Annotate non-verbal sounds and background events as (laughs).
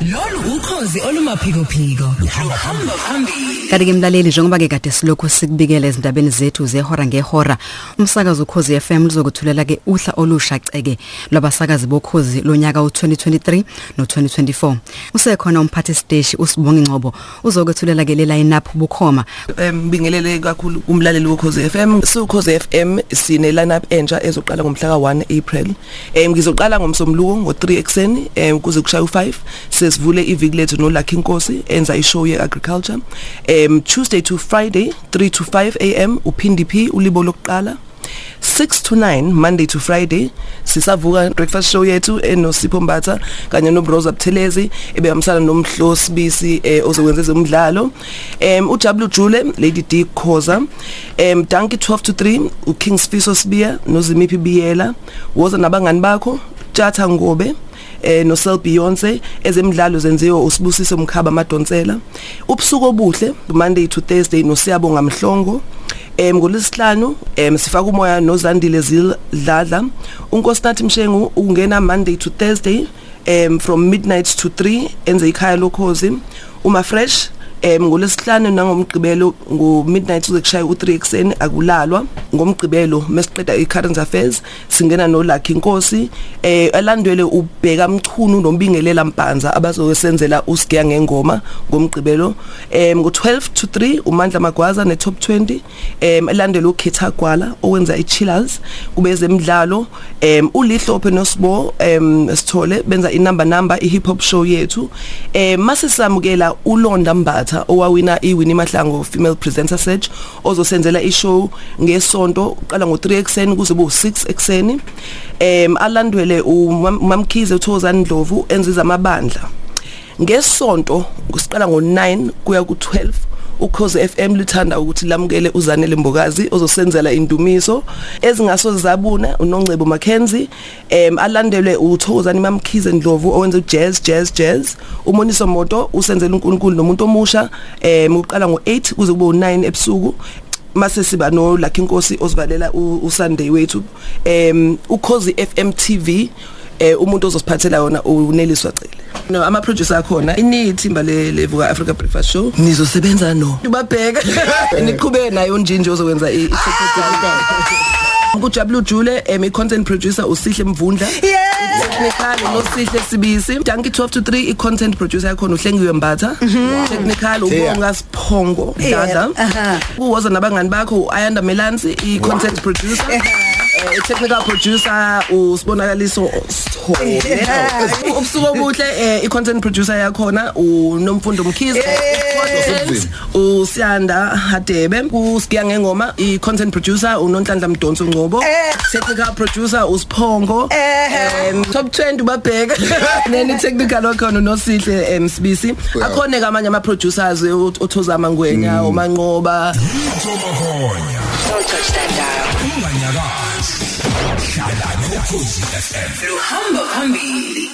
lolu ukhozi olumaphiko phiko luhamba phambili Kanti ke mlaleli njengoba ke kade silokho sikubikela ezindabeni zethu zehora ngehora umsakazo ukhozi FM lizokuthulela ke uhla olusha ceke lwabasakazi bokhozi lonyaka u2023 no2024 usekhona umphathi stage usibonga ingcobo uzokwethulela ke le line up bukhoma Mbingelele kakhulu kumlaleli wokhoze FM. Sukhoze FM sine lineup entsha ezoqala ngomhla ka1 April. Em ngizoqala ngomsombuluko ngo3 ekseni em kuze kushaya u5 sesivule iviki lethu no Lucky Nkosi enza ishow ye agriculture. Em Tuesday to Friday 3 to 5 am uphindi P ulibo lokuqala. 6 to 9 Monday to Friday sisavuka breakfast show yethu enosipho Mbatha kanye no Broza Buthelezi ebehambisana nomhlosi bisi eh, ozokwenza umdlalo em uJabulu Jule Lady D Khoza. Em Danki 12 to 3 uKings Fiso Sibia noZimiphi Biyela. Woza nabangani bakho Tjatha Ngobe eh no Sel Beyonce ezemidlalo zenziwa usibusiso Mkhaba Madonsela. Ubusuku obuhle Monday to Thursday noSiyabonga Mhlongo em ngolesihlanu em sifaka umoya noZandile Zildladla. Unkosinathi Mshengu ungena Monday to Thursday em from midnight to 3 enze ikhaya lokhozi. Uma fresh em ngolesihlanu nangomgqibelo ngo midnight uze kushaya u3 ekseni akulalwa. Ngomgqibelo mesiqeda i-current affairs singena no Lucky Nkosi eh elandwele ubheka mchunu nombingelela mpanza abazosenzela usigiya ngengoma ngomgqibelo. Em ngo12 to 3 uMandla Magwaza neTop 20 em elandwele uKhetha Gwala owenza ichillers kube zemidlalo em ulihlophe nosibo em sithole benza inumber number ihip hop show yethu. Em mase samukela uLonda Mbatha owawina iWinnie Mahlango female presenter search ozosenzela ishow ngesonto uqala ngo3 ekseni kuze bo 6 ekseni em alandwele uMamkhize uThozani Ndlovu enziza amabandla. Ngesonto kusiqala ngo9 kuya ku12 ukhoze FM lithanda ukuthi lamukele uzanele Mbokazi ozosenzela indumiso. Ezingaso zabuna uNongcebo Mackenzie em alandelwe uThokozani Mamkhize Ndlovu owenza jazz jazz jazz. Umoniso moto usenzela uNkulunkulu nomuntu omusha em uqala ngo8 kuze kube u9 ebusuku. Mase siba no Lucky Nkosi osivalela uSunday wethu em ukhozi FM TV eh umuntu ozosiphathela yona uNeliswa Cele no ama producer akhona inithimba le levuka Africa Breakfast Show nizosebenza no babheka niqhubeke nayo njinje ozokwenza i Kujabulu Jule em i content producer usihle Mvundla technical nosihle Sibisi. Danki 12 to 3 i content producer yakhona uhlengiwe Mbatha. Technical ubonga Siphongo Dada. Kuwoza nabangani bakho Ayanda Melansi i content producer. Eh technical producer usibonakaliso Sithole (laughs) ubusuku obuhle eh i content producer yakhona uNomfundo Mkhize uSiyanda Hadebe kusigiya ngengoma i content producer uNonhlanhla Mdonso Ngcobo technical producer uSiphongo top 20 babheka (laughs) neni technical wakhona noSihle emsibisi akhona kamanye ama producers uThozama Ngwenya uManqoba. Thomahonya Don't touch that dial. Unganyakazi hlala nokhozi FM Luhamba phambili.